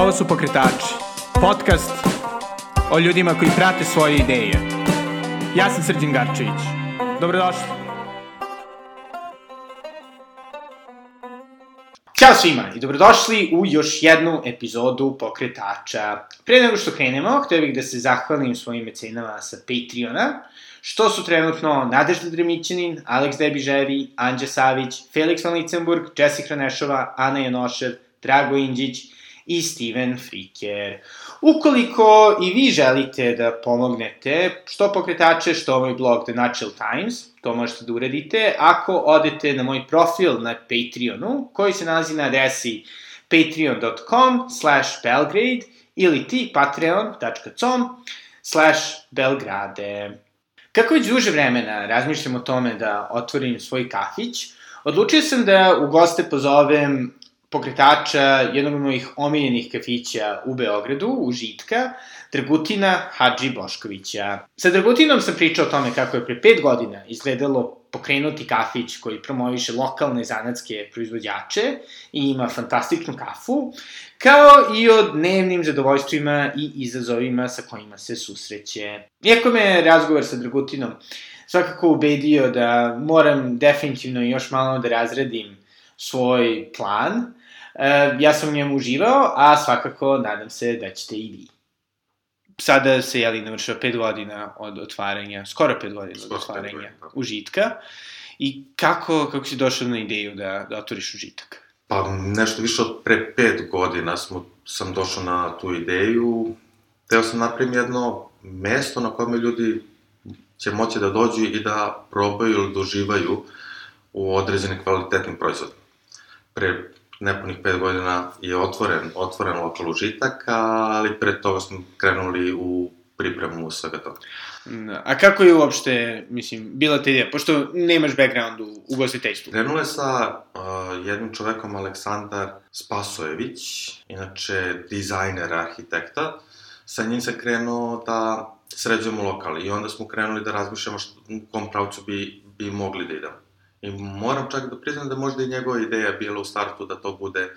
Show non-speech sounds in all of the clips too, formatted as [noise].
Ovo su Pokretači, podcast o ljudima koji prate svoje ideje. Ja sam Srđan Garčević. Dobrodošli. Ćao svima i dobrodošli u još jednu epizodu Pokretača. Pre nego što krenemo, htio bih da se zahvalim svojim mecenama sa Patreona, što su trenutno Nadežda Dremićanin, Aleks Debiževi, Anđa Savić, Felix van Licenburg, Jessica Nešova, Ana Janošev, Drago Inđić i Steven Friker. Ukoliko i vi želite da pomognete, što pokretače, što moj blog The Natural Times, to možete da uradite ako odete na moj profil na Patreonu, koji se nalazi na adresi patreon.com slash belgrade ili ti patreon.com slash belgrade. Kako već duže vremena razmišljam o tome da otvorim svoj kafić, odlučio sam da u goste pozovem pokretača jednog od mojih omiljenih kafića u Beogradu, u Žitka, Dragutina Hadži Boškovića. Sa Dragutinom sam pričao o tome kako je pre pet godina izgledalo pokrenuti kafić koji promoviše lokalne zanatske proizvođače i ima fantastičnu kafu, kao i o dnevnim zadovoljstvima i izazovima sa kojima se susreće. Iako me razgovor sa Dragutinom svakako ubedio da moram definitivno još malo da razredim svoj plan, E, ja sam u njemu uživao, a svakako nadam se da ćete i vi. Sada se, jeli, navršava pet godina od otvaranja, skoro pet godina od otvaranja da. užitka. I kako, kako si došao na ideju da, da otvoriš užitak? Pa nešto više od pre pet godina smo, sam došao na tu ideju. Teo sam napravim jedno mesto na kojem ljudi će moći da dođu i da probaju ili doživaju u određenim kvalitetnim proizvodima. Pre nepunih pet godina je otvoren, otvoren lokal užitak, ali pre toga smo krenuli u pripremu svega toga. Da. A kako je uopšte, mislim, bila ta ideja, pošto nemaš background u ugostiteljstvu? Krenulo je sa uh, jednim čovekom, Aleksandar Spasojević, inače dizajner, arhitekta. Sa njim se krenuo da sređujemo lokal i onda smo krenuli da razmišljamo što, u kom pravcu bi, bi mogli da idemo. I moram čak da priznam da možda i njegova ideja bila u startu da to bude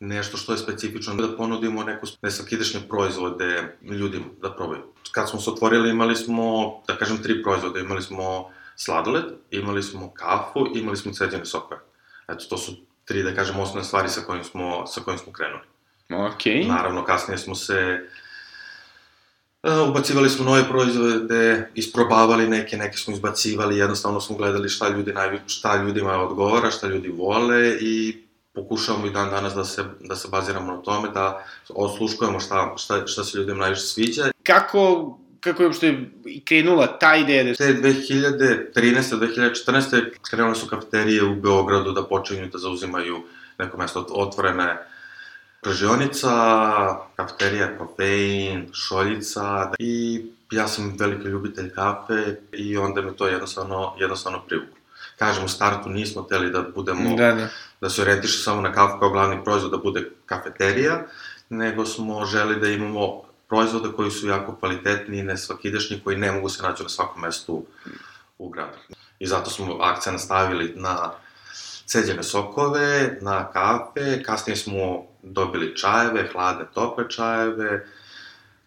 nešto što je specifično, da ponudimo neku nesvakidašnje proizvode ljudima da probaju. Kad smo se otvorili imali smo, da kažem, tri proizvode. Imali smo sladoled, imali smo kafu, imali smo ceđene sokove. Eto, to su tri, da kažem, osnovne stvari sa kojim smo, sa kojim smo krenuli. Okay. Naravno, kasnije smo se ubacivali smo nove proizvode, isprobavali neke, neke smo izbacivali, jednostavno smo gledali šta, ljudi najvi, šta ljudima odgovara, šta ljudi vole i pokušavamo i dan danas da se, da se baziramo na tome, da osluškujemo šta, šta, šta se ljudima najviše sviđa. Kako kako je uopšte krenula ta ideja da... Te 2013. 2014. krenule su kafeterije u Beogradu da počinju da zauzimaju neko mesto otvorene Pržionica, kafeterija, kofein, šoljica i ja sam veliki ljubitelj kafe i onda me to jednostavno, jednostavno privuklo. Kažem, u startu nismo teli da budemo, da, da. da se orientiše samo na kafu kao glavni proizvod, da bude kafeterija, nego smo želi da imamo proizvode koji su jako kvalitetni i nesvakidašnji, koji ne mogu se naći na svakom mestu u gradu. I zato smo akcent stavili na ceđene sokove, na kafe, kasnije smo dobili čajeve, hladne, tople čajeve,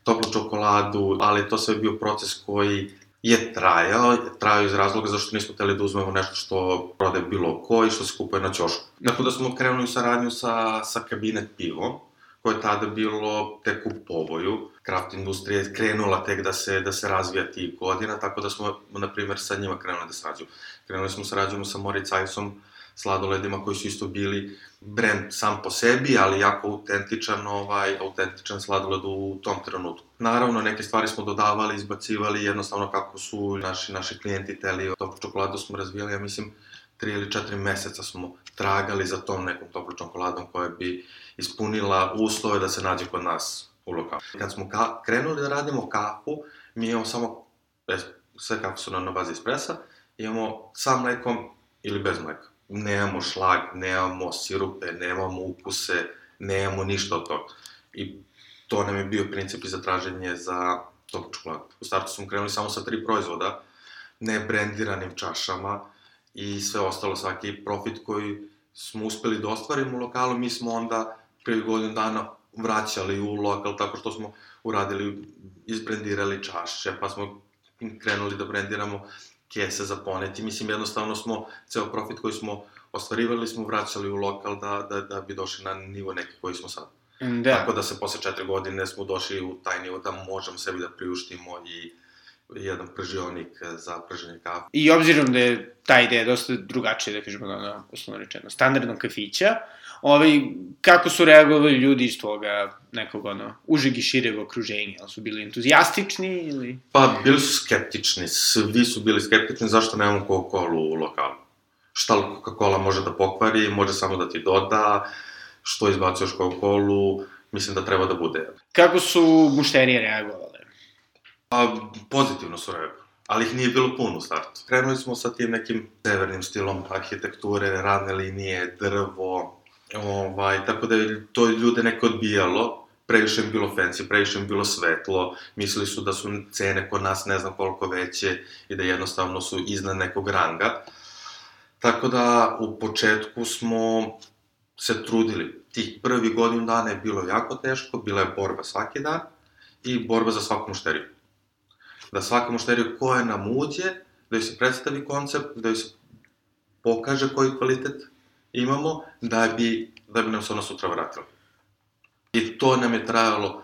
toplu čokoladu, ali to sve je bio proces koji je trajao, trajao iz razloga zašto nismo hteli da uzmemo nešto što prode bilo ko i što se kupuje na ćošku. Tako da smo krenuli u saradnju sa, sa kabinet pivom, koje je tada bilo tek u povoju. Kraft industrija je krenula tek da se, da se razvija tih godina, tako da smo, na primer, sa njima krenuli da sarađujemo. Krenuli smo sarađujemo sa Moritz Eisom, sladoledima koji su isto bili brend sam po sebi, ali jako autentičan, ovaj, autentičan sladoled u tom trenutku. Naravno, neke stvari smo dodavali, izbacivali, jednostavno kako su naši, naši klijenti teli. Toplu čokoladu smo razvijali, ja mislim, tri ili četiri meseca smo tragali za tom nekom toplu čokoladom koja bi ispunila uslove da se nađe kod nas u lokalu. Kad smo ka krenuli da radimo kafu, mi imamo samo, sve kafe su na bazi espresa, imamo sam mlekom ili bez mleka nemamo šlag, nemamo sirupe, nemamo ukuse, nemamo ništa od toga. I to nam je bio princip za traženje za toplu čokoladu. U startu smo krenuli samo sa tri proizvoda, ne brendiranim čašama i sve ostalo, svaki profit koji smo uspeli da ostvarimo u lokalu, mi smo onda pre godinu dana vraćali u lokal tako što smo uradili, izbrendirali čaše, pa smo krenuli da brendiramo kese za poneti. Mislim, jednostavno smo, ceo profit koji smo ostvarivali smo vraćali u lokal da, da, da bi došli na nivo neki koji smo sad. Da. Tako da se posle četiri godine smo došli u taj nivo da možemo sebi da priuštimo i jedan pržionik za prženje kafe. I obzirom da je ta ideja dosta drugačija, da kažemo, ono, osnovno rečeno, standardnog kafića, ovaj, kako su reagovali ljudi iz toga nekog, ono, užeg i šireg okruženja? Ali su bili entuzijastični ili... Pa, bili su skeptični, svi su bili skeptični zašto nemamo Coca-Cola u lokalu. Šta Coca-Cola može da pokvari, može samo da ti doda, što izbacuješ Coca-Colu, mislim da treba da bude. Kako su mušterije reagovale? Pa, pozitivno su reagovali ali ih nije bilo puno u startu. Krenuli smo sa tim nekim severnim stilom arhitekture, radne linije, drvo, ovaj, tako da je to ljude neko odbijalo, previše im bilo fancy, previše im bilo svetlo, mislili su da su cene kod nas ne znam koliko veće i da jednostavno su iznad nekog ranga. Tako da u početku smo se trudili. Tih prvi godinu dana je bilo jako teško, bila je borba svaki dan i borba za svaku mušteriju. Da svaka mušterija koja nam uđe, da joj se predstavi koncept, da joj se pokaže koji kvalitet imamo, da bi, da bi nam se ona sutra vratila. I to nam je trajalo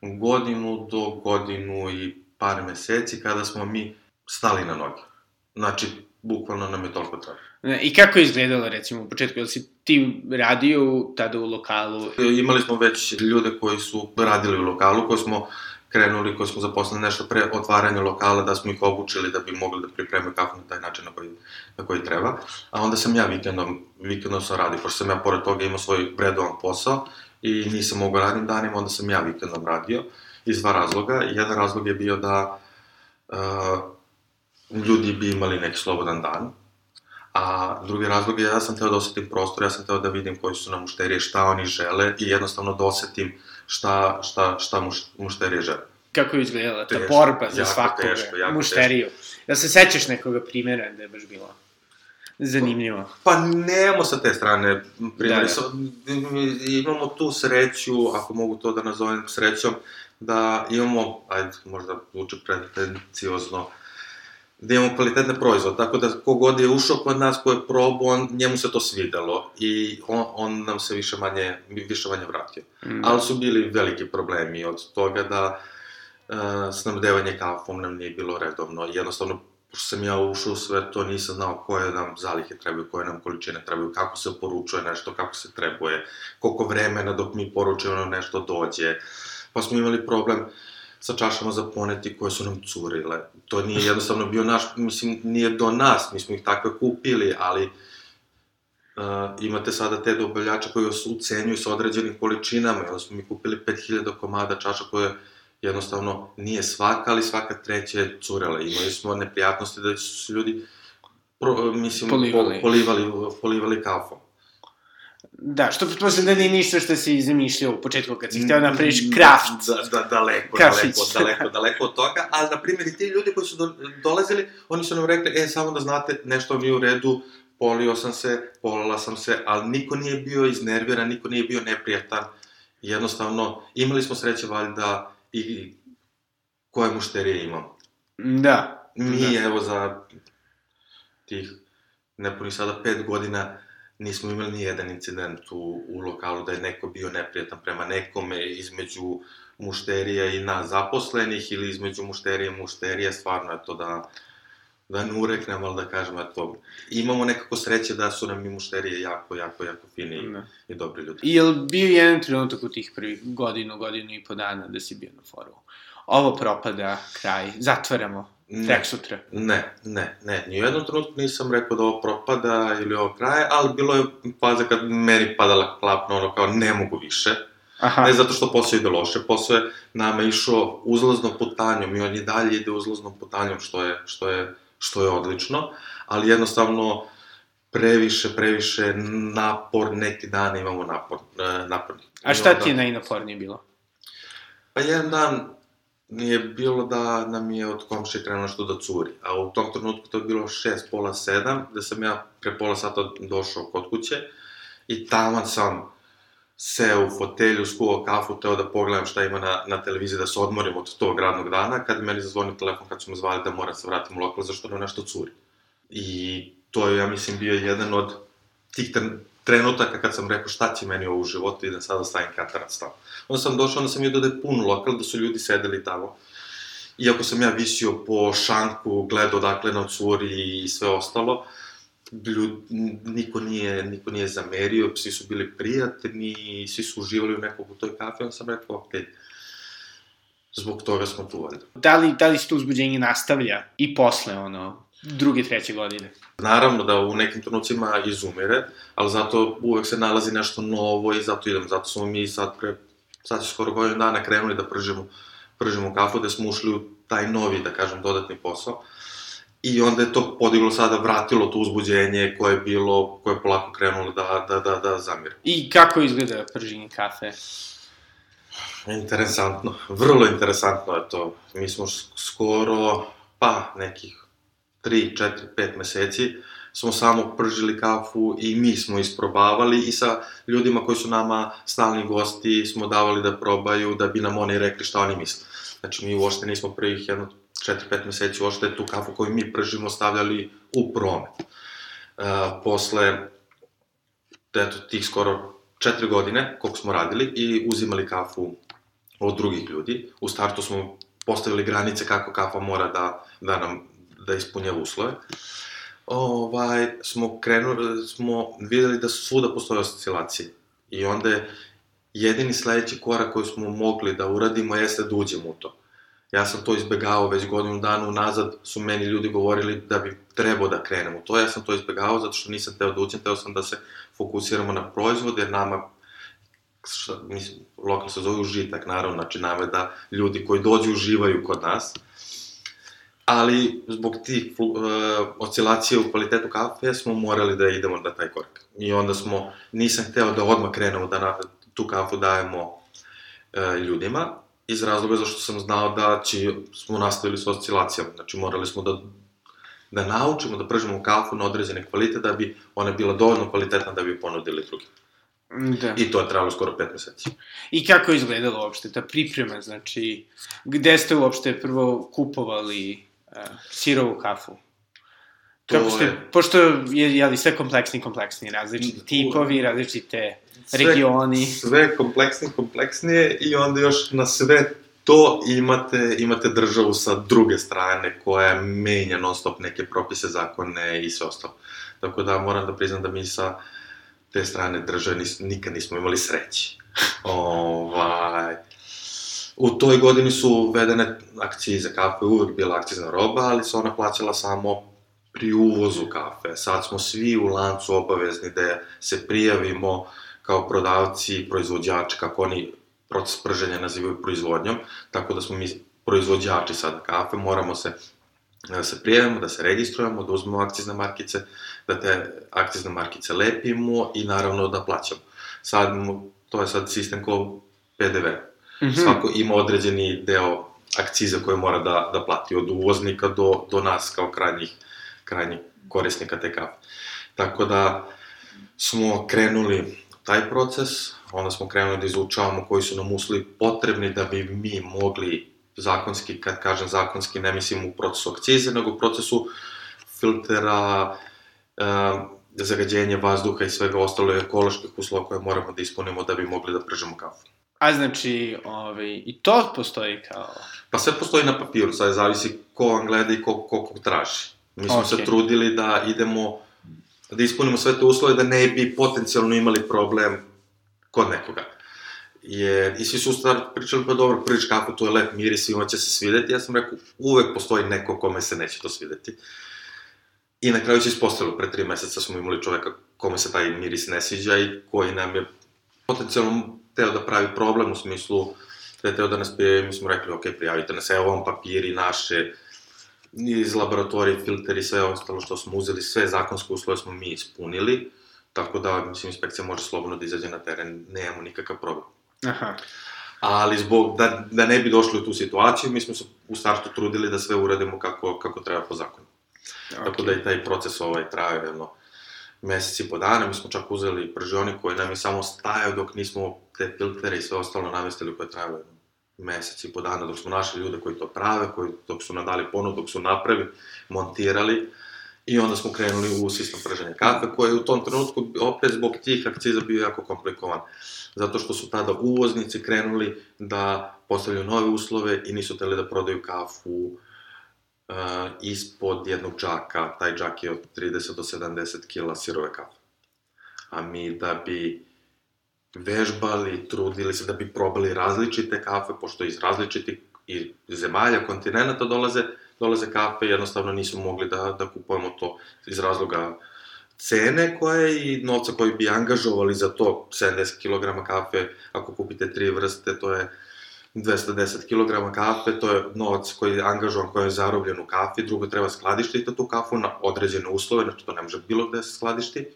godinu do godinu i par meseci kada smo mi stali na noge. Znači, bukvalno nam je toliko trajalo. I kako je izgledalo, recimo, u početku, ili si ti radio tada u lokalu? Imali smo već ljude koji su radili u lokalu, koji smo krenuli, koji smo zaposlili nešto pre otvaranja lokala, da smo ih obučili da bi mogli da pripreme kafu na taj način na koji, na koji treba. A onda sam ja vikendom, vikendom sam radio, pošto sam ja pored toga imao svoj bredovan posao i nisam mogao radnim danima, onda sam ja vikendom radio iz dva razloga. Jedan razlog je bio da uh, ljudi bi imali neki slobodan dan, A drugi razlog je, ja sam teo da osetim prostor, ja sam teo da vidim koji su nam mušterije, šta oni žele i jednostavno da osetim šta, šta, šta muš, mušterije žele. Kako je izgledala ta borba za svakoga teško, jako mušteriju? Ja se sećaš nekoga primjera da je baš bilo zanimljivo? Pa nemamo sa te strane primjeri. Da, Da, imamo tu sreću, ako mogu to da nazovem srećom, da imamo, ajde, možda zvuče pretenciozno, da imamo kvalitetne proizvode, tako da kogod je ušao kod nas, ko je probao, on, njemu se to svidelo i on, on nam se više manje, više manje vratio. Mm. Ali su bili veliki problemi od toga da uh, snabdevanje kafom nam nije bilo redovno, jednostavno pošto sam ja ušao u sve to, nisam znao koje nam zalihe trebaju, koje nam količine trebaju, kako se poručuje nešto, kako se trebuje, koliko vremena dok mi poručujemo nešto dođe. Pa smo imali problem uh, sa čašama za poneti koje su nam curile. To nije jednostavno bio naš, mislim, nije do nas, mi smo ih takve kupili, ali uh, imate sada te dobavljače koji vas ucenjuju sa određenim količinama, onda smo mi kupili 5000 komada čaša koje jednostavno nije svaka, ali svaka treća je curela. Imali smo neprijatnosti da su ljudi pro, mislim, Polivali. Po, polivali, polivali kafom. Da, što pretpostavljam da nije ništa što si zamišljao u početku kad si hteo da napraviš kraft. Da, da, daleko, Kafić. daleko, daleko, daleko od toga, ali, na primjer, i ti ljudi koji su do, dolazili, oni su nam rekli, e, samo da znate, nešto mi u redu, polio sam se, polila sam se, ali niko nije bio iznerviran, niko nije bio neprijatan. Jednostavno, imali smo sreće, valjda, i koje mušterije imamo. Da. Mi, da. evo, za tih nepuni sada pet godina, nismo imali ni jedan incident u, u lokalu da je neko bio neprijatan prema nekome između mušterija i nas zaposlenih ili između mušterija i mušterija, stvarno je to da da ne ureknem, ali da kažem, eto, imamo nekako sreće da su nam i mušterije jako, jako, jako fini i, Da. i dobri ljudi. I je li bio jedan trenutak u tih prvih godinu, godinu i po dana da si bio na foru? Ovo propada, kraj, zatvaramo, Ne. tek sutra. Ne, ne, ne, ni u jednom trenutku nisam rekao da ovo propada ili ovo kraje, ali bilo je faza kad meni padala klapna, ono kao ne mogu više. Aha, Ne zato što posao ide loše, posao je nama išao uzlaznom putanjom i on i dalje ide uzlaznom putanjom, što je, što je, što je odlično, ali jednostavno previše, previše napor, neki dan imamo napor, e, napor. a šta ti je najnapornije bilo? Pa jedan dan je bilo da nam je od komšije krenulo nešto da curi, a u tom trenutku to je bilo šest, pola sedam, gde sam ja pre pola sata došao kod kuće i taman sam seo u fotelju, skuo kafu, teo da pogledam šta ima na, na televiziji, da se odmorim od tog radnog dana, kad meni zazvonio telefon kad su me zvali da moram da se vratim u lokal, zašto nam nešto curi. I to je, ja mislim, bio jedan od tih trenutaka kad sam rekao šta će meni ovo u životu, sada da stavim katarac tamo. Onda sam došao, onda sam vidio da je pun lokal, da su ljudi sedeli tamo. Iako sam ja visio po šanku, gledao dakle na curi i sve ostalo, ljud, niko nije, niko nije zamerio, svi su bili prijatelji, svi su uživali u nekog u toj kafe, onda sam rekao, okay, zbog toga smo tu valjda. Da li, da li se to uzbuđenje nastavlja i posle, ono, druge, treće godine? Naravno da u nekim trenucima izumire, ali zato uvek se nalazi nešto novo i zato idem, zato smo mi sad pre, sad će skoro godinu dana krenuli da pržimo, pržimo kafu, da smo ušli u taj novi, da kažem, dodatni posao. I onda je to podiglo sada, vratilo to uzbuđenje koje je bilo, koje je polako krenulo da, da, da, da zamire. I kako izgleda prženje kafe? Interesantno, vrlo interesantno je to. Mi smo skoro, pa, nekih 3, 4, 5 meseci smo samo pržili kafu i mi smo isprobavali i sa ljudima koji su nama stalni gosti smo davali da probaju da bi nam oni rekli šta oni misle. Znači mi uopšte nismo prvih jedno 4-5 meseci uopšte tu kafu koju mi pržimo stavljali u promet. Uh, posle eto, tih skoro 4 godine koliko smo radili i uzimali kafu od drugih ljudi. U startu smo postavili granice kako kafa mora da, da nam da ispunjava uslove. Ovaj, smo krenuli, smo videli da svuda postoje oscilacije. I onda je jedini sledeći korak koji smo mogli da uradimo jeste da uđemo u to. Ja sam to izbegao već godinu dana unazad, su meni ljudi govorili da bi trebao da krenem u to, ja sam to izbegao zato što nisam teo da uđem, teo sam da se fokusiramo na proizvod, jer nama šta, mislim, lokal se zove užitak, naravno, znači nama da ljudi koji dođu uživaju kod nas, ali zbog tih uh, oscilacija u kvalitetu kafe smo morali da idemo na taj korak. I onda smo, nisam hteo da odmah krenemo da na, tu kafu dajemo uh, ljudima, iz razloga zašto sam znao da će, smo nastavili sa oscilacijama. Znači morali smo da da naučimo da pržemo kafu na određene kvalitet da bi ona bila dovoljno kvalitetna da bi ponudili drugim. Da. I to je trajalo skoro 5 meseci. I kako je izgledalo uopšte ta priprema, znači, gde ste uopšte prvo kupovali sirovu kafu? To Kako ste, je... pošto je, je li sve kompleksni, kompleksni, različiti tipovi, različite sve, regioni. Sve kompleksni, kompleksnije i onda još na sve to imate, imate državu sa druge strane koja menja non stop neke propise, zakone i sve ostalo. Tako da moram da priznam da mi sa te strane države nis, nikad nismo imali sreće. ovaj, U toj godini su uvedene akcize, kafe uvek bila akcizna roba, ali se ona plaćala samo pri uvozu kafe. Sad smo svi u lancu obavezni da se prijavimo kao prodavci, proizvođači, kako oni proces prženja nazivaju proizvodnjom, tako da smo mi proizvođači sada kafe, moramo se da se prijavimo, da se registrujemo, da uzmemo akcizne markice, da te akcizne markice lepimo i naravno da plaćamo. Sad, to je sad sistem ko PDV. Mm -hmm. Svako ima određeni deo akciza koje mora da, da plati, od uvoznika do, do nas kao krajnjih, krajnjih korisnika te kafe. Tako da smo krenuli taj proces, onda smo krenuli da izučavamo koji su nam uslovi potrebni da bi mi mogli zakonski, kad kažem zakonski, ne mislim u procesu akcize, nego u procesu filtera, e, zagađenja vazduha i svega ostalo ekoloških uslova koje moramo da ispunimo da bi mogli da pržemo kafu. A znači, ovaj, i to postoji kao... Pa sve postoji na papiru, sad zavisi ko vam gleda i ko, ko, ko traži. Mi smo okay. se trudili da idemo, da ispunimo sve te uslove, da ne bi potencijalno imali problem kod nekoga. Jer, i svi su stvar pričali, pa dobro, prvič kako to je lep miris, svima će se svideti. Ja sam rekao, uvek postoji neko kome se neće to svideti. I na kraju se ispostavilo, pre tri meseca smo imali čoveka kome se taj miris ne sviđa i koji nam je potencijalno teo da pravi problem u smislu da je teo da nas prijavimo, mi smo rekli, ok, prijavite nas, evo vam papiri naše, iz laboratorije, filteri, sve ostalo što smo uzeli, sve zakonske uslove smo mi ispunili, tako da, mislim, inspekcija može slobodno da izađe na teren, nemamo nikakav problem. Aha. Ali zbog, da, da ne bi došli u tu situaciju, mi smo se u startu trudili da sve uradimo kako, kako treba po zakonu. Okay. Tako da i taj proces ovaj traje jedno meseci i po dana, mi smo čak uzeli pržionik koji nam je samo stajao dok nismo te filtere i sve ostalo namestili koje jedno mesec i po dana, dok smo našli ljude koji to prave, koji dok su nam dali ponud, dok su napravi, montirali, i onda smo krenuli u sistem prženja kafe, koji je u tom trenutku opet zbog tih akciza bio jako komplikovan. Zato što su tada uvoznici krenuli da postavljaju nove uslove i nisu teli da prodaju kafu uh, ispod jednog džaka, taj džak je od 30 do 70 kila sirove kafe. A mi da bi vežbali, trudili se da bi probali različite kafe, pošto iz različitih zemalja, kontinenta dolaze, dolaze kafe, jednostavno nismo mogli da, da kupujemo to iz razloga cene koje i novca koji bi angažovali za to. 70 kg kafe, ako kupite tri vrste, to je 210 kg kafe, to je novac koji je angažovan, koji je zarobljen u kafi, drugo treba skladištiti tu kafu na određene uslove, znači to ne može bilo gde se skladišti,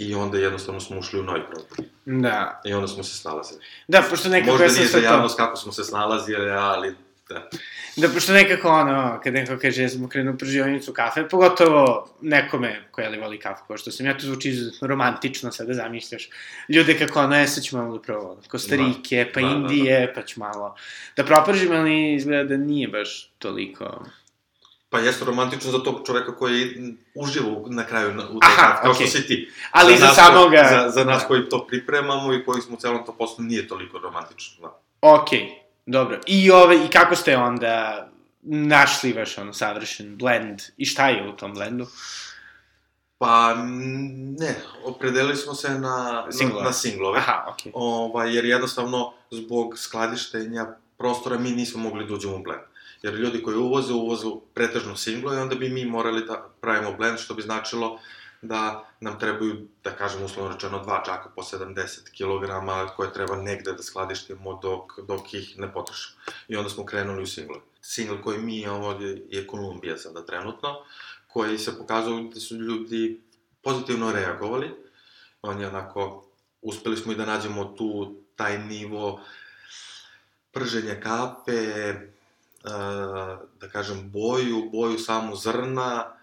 i onda jednostavno smo ušli u novi problem. Da. I onda smo se snalazili. Da, pošto nekako Možda ja sam nije za to... javnost kako smo se snalazili, ali da. Da, pošto nekako ono, kad neko kaže smo krenuo u pržionicu kafe, pogotovo nekome koja li voli kafu, kao što sam ja, to zvuči izuzetno romantično, sada zamišljaš. Ljude kako ono, ja sad ću malo da probam, Kostarike, pa Da, da, da. Indije, pa ću malo da propržim, ali izgleda da nije baš toliko... Pa jeste romantično za tog čoveka koji uživa na kraju na- u toj Aha, kao okej. što si ti. Ali za nas samoga- Ko, za, za nas da. koji to pripremamo i koji smo u celom to poslu nije toliko romantično. Da. Okej, dobro. I, ove, I kako ste onda našli vaš ono savršen blend i šta je u tom blendu? Pa, ne, opredelili smo se na, Singlove. na, na singlove. Aha, okej. Ovaj, jer jednostavno, zbog skladištenja prostora, mi nismo mogli da uđemo u blend. Jer ljudi koji uvoze, uvoze pretežno singlove, i onda bi mi morali da pravimo blend, što bi značilo da nam trebaju, da kažem uslovno rečeno, dva džaka po 70 kg, koje treba negde da skladištimo dok, dok ih ne potrošimo. I onda smo krenuli u single. Single koji mi imamo je, Kolumbija sada trenutno, koji se pokazao da su ljudi pozitivno reagovali. On je onako, uspeli smo i da nađemo tu taj nivo prženja kafe, uh, da kažem boju, boju samu zrna,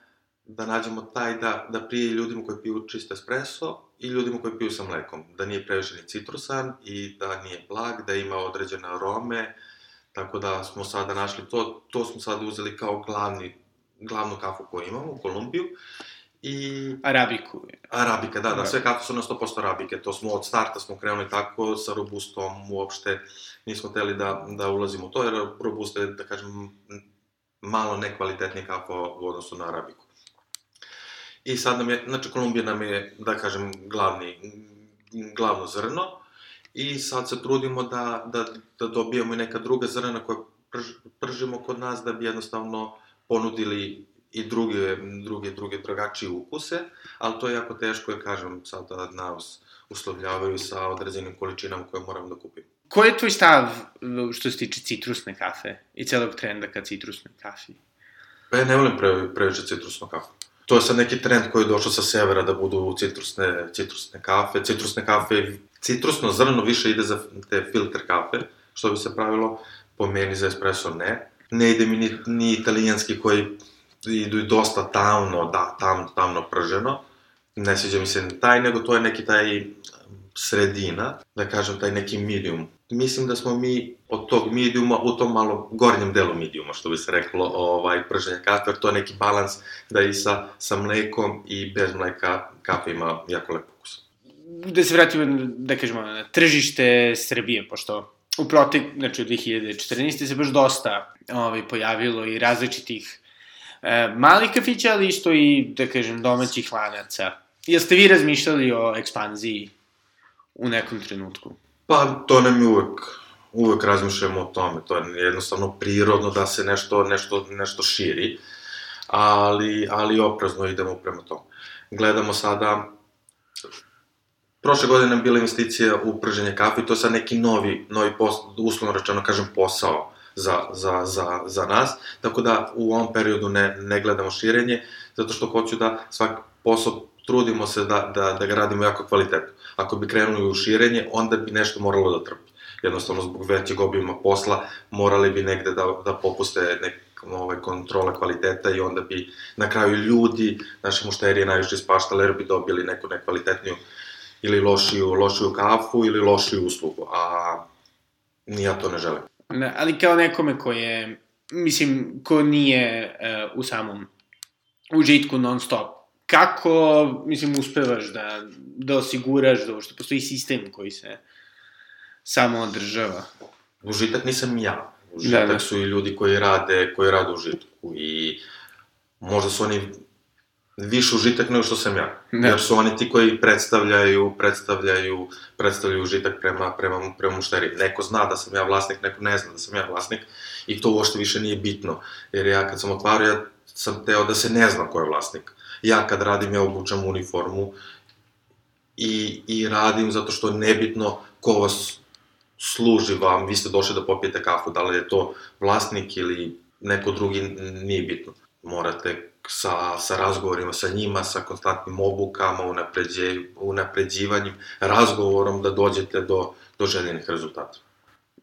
da nađemo taj da, da prije ljudima koji piju čisto espresso i ljudima koji piju sa mlekom. Da nije previše ni citrusan i da nije blag, da ima određene arome, tako da smo sada našli to, to smo sada uzeli kao glavni, glavnu kafu koju imamo u Kolumbiju. I Arabiku. Arabika, da, da, sve kafe su na 100% arabike, to smo od starta smo krenuli tako, sa robustom uopšte nismo teli da, da ulazimo u to, jer robusta je, da kažem, malo nekvalitetnija kafa u odnosu na arabiku. I sad nam je, znači Kolumbija nam je, da kažem, glavni, glavno zrno, i sad se trudimo da, da, da dobijemo i neka druga zrna koja prž, pržimo kod nas da bi jednostavno ponudili i druge, druge, druge drugačije ukuse, ali to je jako teško, jer kažem, sada nas uslovljavaju sa određenim količinama koje moram da kupim. Koji je tvoj stav uh, što se tiče citrusne kafe i celog trenda ka citrusnoj kafi? Pa ja ne volim pre, previše citrusnu kafu. To je sad neki trend koji je došao sa severa da budu citrusne, citrusne kafe. Citrusne kafe, citrusno zrno više ide za te filter kafe, što bi se pravilo, po meni za espresso ne. Ne ide mi ni, ni italijanski koji idu i dosta tamno, da, tam, tamno prženo. Ne sviđa mi se ni taj, nego to je neki taj sredina, da kažem taj neki medium. Mislim da smo mi od tog mediuma u tom malo gornjem delu mediuma, što bi se reklo, ovaj, prženja kafe, to je neki balans da i sa, sa mlekom i bez mleka kafe ima jako lep ukus. Da se vratimo, da kažemo, na tržište Srbije, pošto u protek, znači od 2014. se baš dosta ovaj, pojavilo i različitih e, malih kafića, ali isto i, da kažem, domaćih lanaca. Jeste vi razmišljali o ekspanziji u nekom trenutku? Pa, to nam je uvek, uvek razmišljamo o tome, to je jednostavno prirodno da se nešto, nešto, nešto širi, ali, ali oprezno idemo prema tomu. Gledamo sada, prošle godine bila investicija u prženje kafe i to je sad neki novi, novi posao, uslovno rečeno kažem posao za, za, za, za nas, tako da u ovom periodu ne, ne gledamo širenje, zato što hoću da svaki posao trudimo se da, da, da ga radimo jako kvalitetno. Ako bi krenuli u širenje, onda bi nešto moralo da trpi. Jednostavno, zbog većeg obima posla, morali bi negde da, da popuste nek, ovaj, kontrola kvaliteta i onda bi na kraju ljudi, naše mušterije najviše ispaštale jer bi dobili neku nekvalitetniju ili lošiju, lošiju kafu ili lošiju uslugu, a ja to ne želim. Ali kao nekome ko je, mislim, ko nije uh, u samom užitku non stop, kako, mislim, uspevaš da, da osiguraš da uopšte postoji sistem koji se samo održava? Užitak nisam ja. Užitak da, da. su i ljudi koji rade, koji rade užitku i možda su oni više užitak nego što sam ja. Da. Jer su oni ti koji predstavljaju, predstavljaju, predstavljaju užitak prema, prema, prema mušteri. Neko zna da sam ja vlasnik, neko ne zna da sam ja vlasnik i to uopšte više nije bitno. Jer ja kad sam otvario, ja sam teo da se ne zna ko je vlasnik. Ja kad radim, ja obučam uniformu i, i radim zato što je nebitno ko vas služi vam, vi ste došli da popijete kafu, da li je to vlasnik ili neko drugi, nije bitno. Morate sa, sa razgovorima sa njima, sa konstantnim obukama, unapređe, unapređivanjem, razgovorom da dođete do, do željenih rezultata.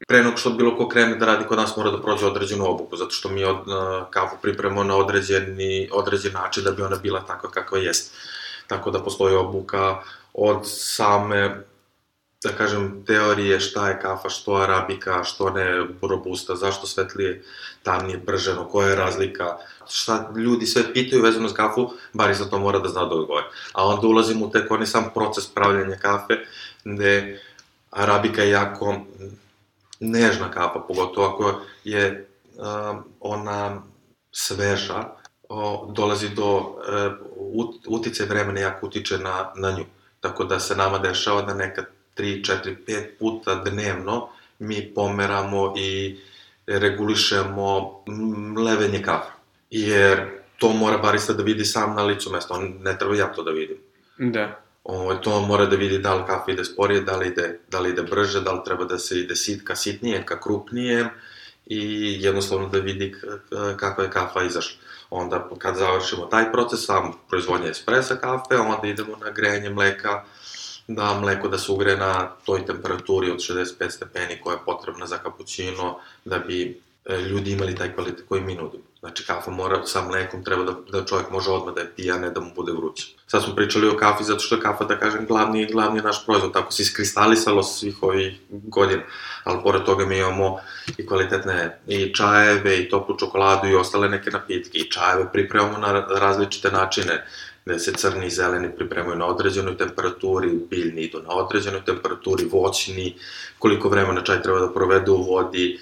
Pre nego što bilo ko krene da radi kod nas mora da prođe određenu obuku, zato što mi od, uh, kafu pripremamo na određeni, određen način da bi ona bila takva kakva jest. Tako da postoji obuka od same da kažem, teorije šta je kafa, što arabika, što ne robusta, zašto svetlije, tamnije, prženo, koja je razlika, šta ljudi sve pitaju vezano s kafu, barista to mora da zna da odgovore. A onda ulazimo u tek onaj sam proces pravljanja kafe, gde arabika je jako nežna kafa, pogotovo ako je uh, ona sveža, o, dolazi do uh, utice vremena jako utiče na, na nju. Tako da se nama dešava da nekad 3, 4, 5 puta dnevno mi pomeramo i regulišemo levenje kafe. Jer to mora barista da vidi sam na licu mesta, on ne treba ja to da vidim. Da. O, to mora da vidi da li kafa ide sporije, da li ide, da li ide brže, da li treba da se ide sit, ka sitnije, ka krupnije i jednostavno da vidi kakva je kafa izašla. Onda kad završimo taj proces, sam proizvodnja espresa kafe, onda idemo na grejanje mleka, da mleko da se ugre na toj temperaturi od 65 stepeni koja je potrebna za kapućino, da bi e, ljudi imali taj kvalitet koji mi nudimo. Znači, kafa mora sa mlekom, treba da, da čovjek može odmah da je pija, ne da mu bude vruće. Sad smo pričali o kafi zato što je kafa, da kažem, glavni, glavni naš proizvod, tako se iskristalisalo svih ovih godina. Ali pored toga mi imamo i kvalitetne i čajeve, i toplu čokoladu, i ostale neke napitke, i čajeve pripremamo na različite načine gde se crni i zeleni pripremaju na određenoj temperaturi, biljni idu na određenoj temperaturi, voćni, koliko vremena čaj treba da provede u vodi,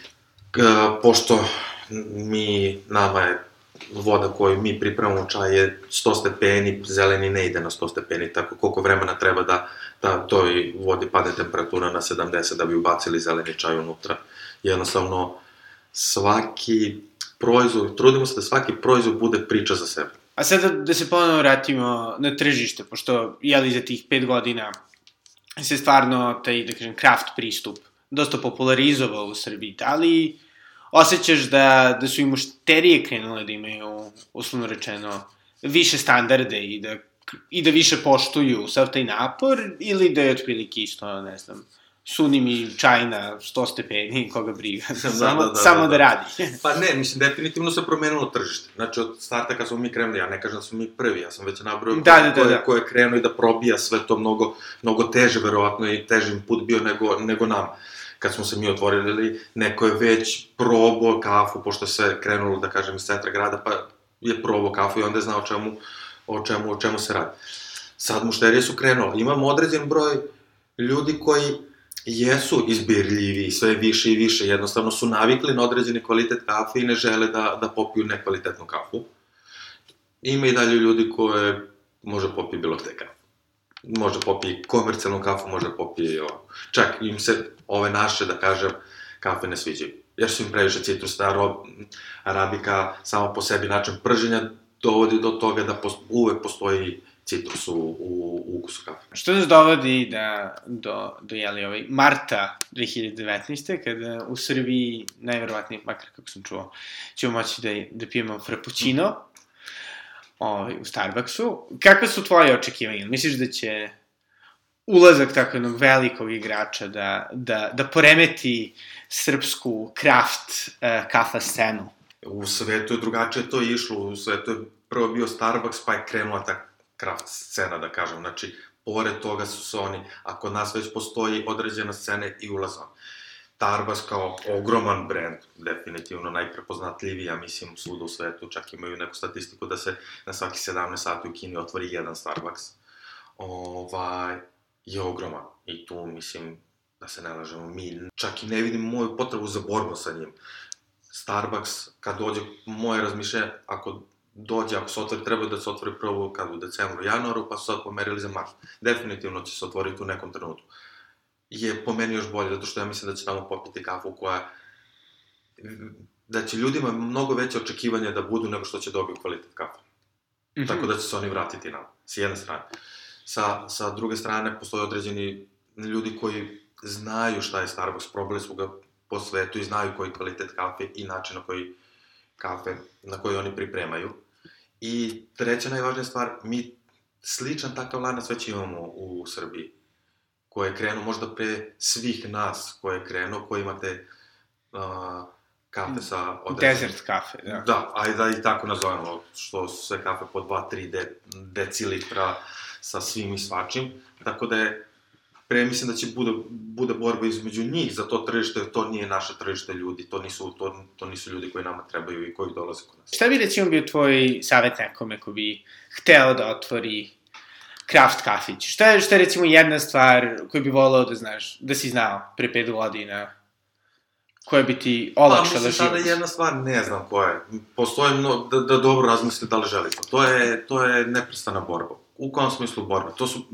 pošto mi, nama je voda koju mi pripremamo čaj je 100 stepeni, zeleni ne ide na 100 stepeni, tako koliko vremena treba da, da toj vodi padne temperatura na 70 da bi ubacili zeleni čaj unutra. Jednostavno, svaki proizvod, trudimo se da svaki proizvod bude priča za sebe. A sada da, da se ponovno vratimo na tržište, pošto, jeli, za tih pet godina se stvarno taj, da kažem, craft pristup dosta popularizovao u Srbiji, ali osjećaš da, da su i mušterije krenule da imaju, uslovno rečeno, više standarde i da, i da više poštuju sav taj napor, ili da je otprilike isto, ne znam, suni mi čaj na 100 stepeni, koga briga, [laughs] da, samo, da, da, samo da, da. da radi. [laughs] pa ne, mislim, definitivno se promenilo tržište. Znači, od starta kad smo mi krenuli, ja ne kažem da smo mi prvi, ja sam već nabrao da, da, da, ko, da. ko je krenuo i da probija sve to mnogo, mnogo teže, verovatno, i težim put bio nego, nego nam. Kad smo se mi otvorili, neko je već probao kafu, pošto se krenulo, da kažem, iz centra grada, pa je probao kafu i onda je znao o čemu, o čemu, o čemu se radi. Sad mušterije su krenule. Imamo određen broj ljudi koji jesu izbirljivi sve više i više, jednostavno su navikli na određeni kvalitet kafe i ne žele da, da popiju nekvalitetnu kafu. Ima i dalje ljudi koje može popije bilo gde kafu. Može popije komercijalnu kafu, može popije i ovo. Čak im se ove naše, da kažem, kafe ne sviđaju. Jer su im previše citrusna, arabika, samo po sebi način prženja dovodi do toga da post, uvek postoji citrus u, u, u ukusu kafe. Što nas dovodi da, do, do jeli, ovaj, marta 2019. kada u Srbiji, najverovatnije, makar kako sam čuo, ćemo moći da, da pijemo frappuccino ovaj, u Starbucksu. Kakve su tvoje očekivanja? Misliš da će ulazak tako jednog velikog igrača da, da, da poremeti srpsku kraft uh, kafa scenu? U svetu je drugačije to išlo, u svetu je prvo bio Starbucks, pa je krenula ta craft scena, da kažem. Znači, pored toga su se oni, a kod nas već postoji određena scena i ulazom. Starbucks kao ogroman brand, definitivno najprepoznatljiviji, ja mislim, svuda u svetu, čak imaju neku statistiku da se na svaki 17 sati u Kini otvori jedan Starbucks, ovaj, je ogroman. I tu, mislim, da se ne lažemo, mi čak i ne vidim moju potrebu za borbu sa njim. Starbucks, kad dođe, moje razmišljenje, ako dođe, ako se otvori, treba da se otvori prvo kad u decembru, januaru, pa su sad pomerili za mart. Definitivno će se otvoriti u nekom trenutku. Je po meni još bolje, zato što ja mislim da će tamo popiti kafu koja da će ljudima mnogo veće očekivanja da budu nego što će dobiti kvalitet kafe. Mm -hmm. Tako da će se oni vratiti nam, s jedne strane. Sa, sa druge strane, postoje određeni ljudi koji znaju šta je Starbucks, probali su ga po svetu i znaju koji kvalitet kafe i način na koji kafe, na koji oni pripremaju. I treća najvažnija stvar, mi sličan takav lanac već imamo u Srbiji, koje je krenuo možda pre svih nas koje je krenuo, koji imate uh, kafe sa... Određen... Desert kafe, da. Da, ajde da i tako nazovemo, što su sve kafe po 2-3 de, decilitra sa svim i svačim, tako da je pre mislim da će bude, bude borba između njih za to tržište, to nije naše tržište ljudi, to nisu, to, to nisu ljudi koji nama trebaju i koji dolaze kod nas. Šta bi recimo bio tvoj savjet nekome ko bi hteo da otvori craft kafić? Šta je, šta je recimo jedna stvar koju bi volao da znaš, da si znao pre pet godina? koja bi ti olakšala život? Pa, mislim, jedna stvar, ne znam koja je. Postoje, no, da, da dobro razmislite da li želite. To je, to je neprestana borba u kom smislu borbe? To su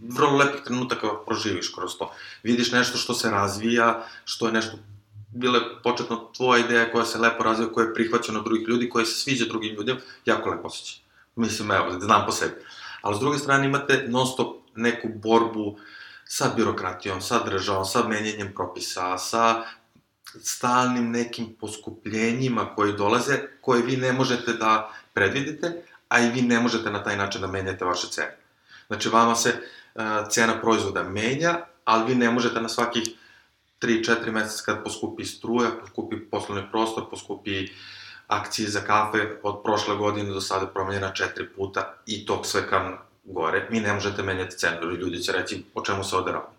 vrlo lepih trenutaka proživiš kroz to. Vidiš nešto što se razvija, što je nešto bile početno tvoja ideja koja se lepo razvija, koja je prihvaćena od drugih ljudi, koja se sviđa drugim ljudima, jako lepo osjeća. Mislim, evo, znam po sebi. Ali s druge strane imate non stop neku borbu sa birokratijom, sa državom, sa menjanjem propisa, sa stalnim nekim poskupljenjima koji dolaze, koje vi ne možete da predvidite, a i vi ne možete na taj način da menjate vaše cene. Znači, vama se uh, cena proizvoda menja, ali vi ne možete na svakih 3-4 meseca kad poskupi struja, poskupi poslovni prostor, poskupi akcije za kafe od prošle godine do sada promenjena četiri puta i to sve kam gore. Mi ne možete menjati cenu, jer ljudi će reći o čemu se ovde radi.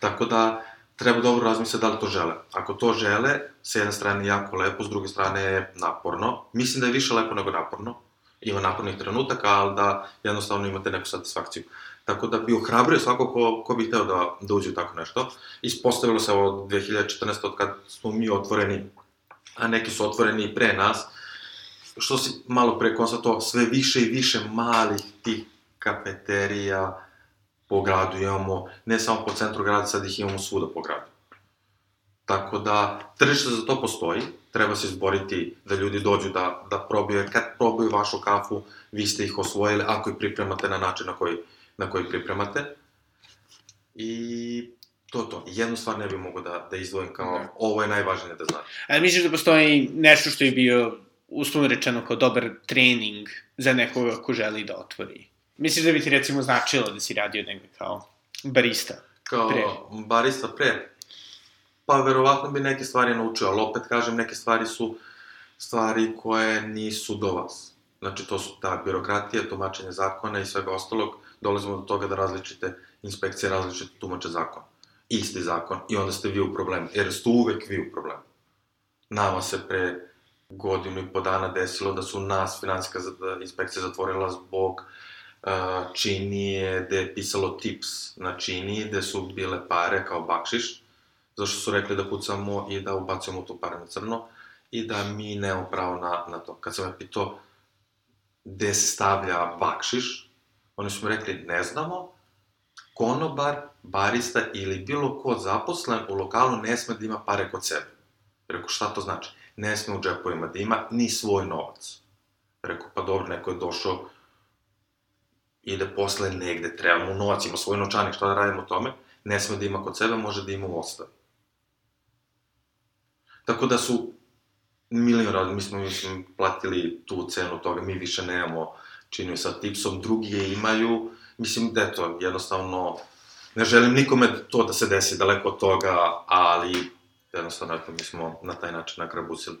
Tako da, treba dobro razmisliti da li to žele. Ako to žele, sa jedne strane jako lepo, s druge strane je naporno. Mislim da je više lepo nego naporno, ima napornih trenutaka, ali da jednostavno imate neku satisfakciju. Tako da bi ohrabrio svako ko, ko bi hteo da, da uđe u tako nešto. Ispostavilo se ovo 2014. od kad smo mi otvoreni, a neki su otvoreni i pre nas, što si malo pre konstatovao, sve više i više malih tih kafeterija po gradu imamo, ne samo po centru grada, sad ih imamo svuda po gradu. Tako da, tržište za to postoji, treba se izboriti da ljudi dođu da, da probaju, kad probaju vašu kafu, vi ste ih osvojili, ako ih pripremate na način na koji, na koji pripremate. I to to. Jednu stvar ne bih mogao da, da izdvojim kao, da. ovo je najvažnije da znam. A misliš da postoji nešto što je bio, uslovno rečeno, kao dobar trening za nekoga ko želi da otvori? Misliš da bi ti recimo značilo da si radio negde kao barista? Kao pre? barista pre? Pa verovatno bi neke stvari naučio, ali opet kažem, neke stvari su stvari koje nisu do vas. Znači, to su ta birokratija, tumačenje zakona i svega ostalog, dolazimo do toga da različite inspekcije različite tumače zakon. Isti zakon i onda ste vi u problemu, jer ste uvek vi u problemu. Nama se pre godinu i po dana desilo da su nas finansijska inspekcija zatvorila zbog uh, činije gde je pisalo tips na činiji, gde su bile pare kao bakšiš, zašto su rekli da kucamo i da ubacujemo tu pare na crno i da mi nemamo pravo na, na to. Kad sam ja pitao gde se stavlja bakšiš, oni su mi rekli ne znamo, konobar, barista ili bilo ko zaposlen u lokalu ne sme da ima pare kod sebe. Rekao, šta to znači? Ne sme u džepovima da ima ni svoj novac. Rekao, pa dobro, neko je došao ide posle negde, treba mu novac, ima svoj nočanik, šta da radimo o tome, ne sme da ima kod sebe, može da ima u ostavi. Tako da su milion radi, mi smo, mislim, platili tu cenu toga, mi više nemamo čini sa tipsom, drugi je imaju, mislim da to jednostavno, ne želim nikome to da se desi daleko od toga, ali jednostavno, eto, mi smo na taj način nakrabusili.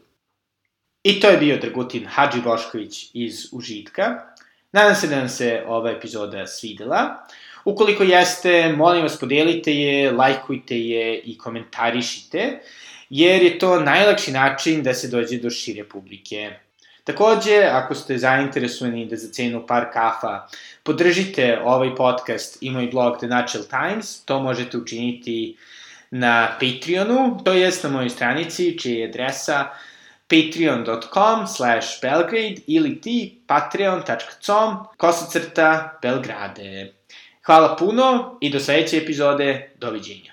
I to je bio Dragutin Hadži Bošković iz Užitka. Nadam se da vam se ova epizoda svidela. Ukoliko jeste, molim vas podelite je, lajkujte je i komentarišite, jer je to najlakši način da se dođe do šire publike. Takođe, ako ste zainteresovani da za cenu par kafa podržite ovaj podcast i moj blog The Natural Times, to možete učiniti na Patreonu, to jest na mojoj stranici, čija je adresa patreon.com slash belgrade ili ti patreon.com kosacrta belgrade. Hvala puno i do sledeće epizode. Doviđenja.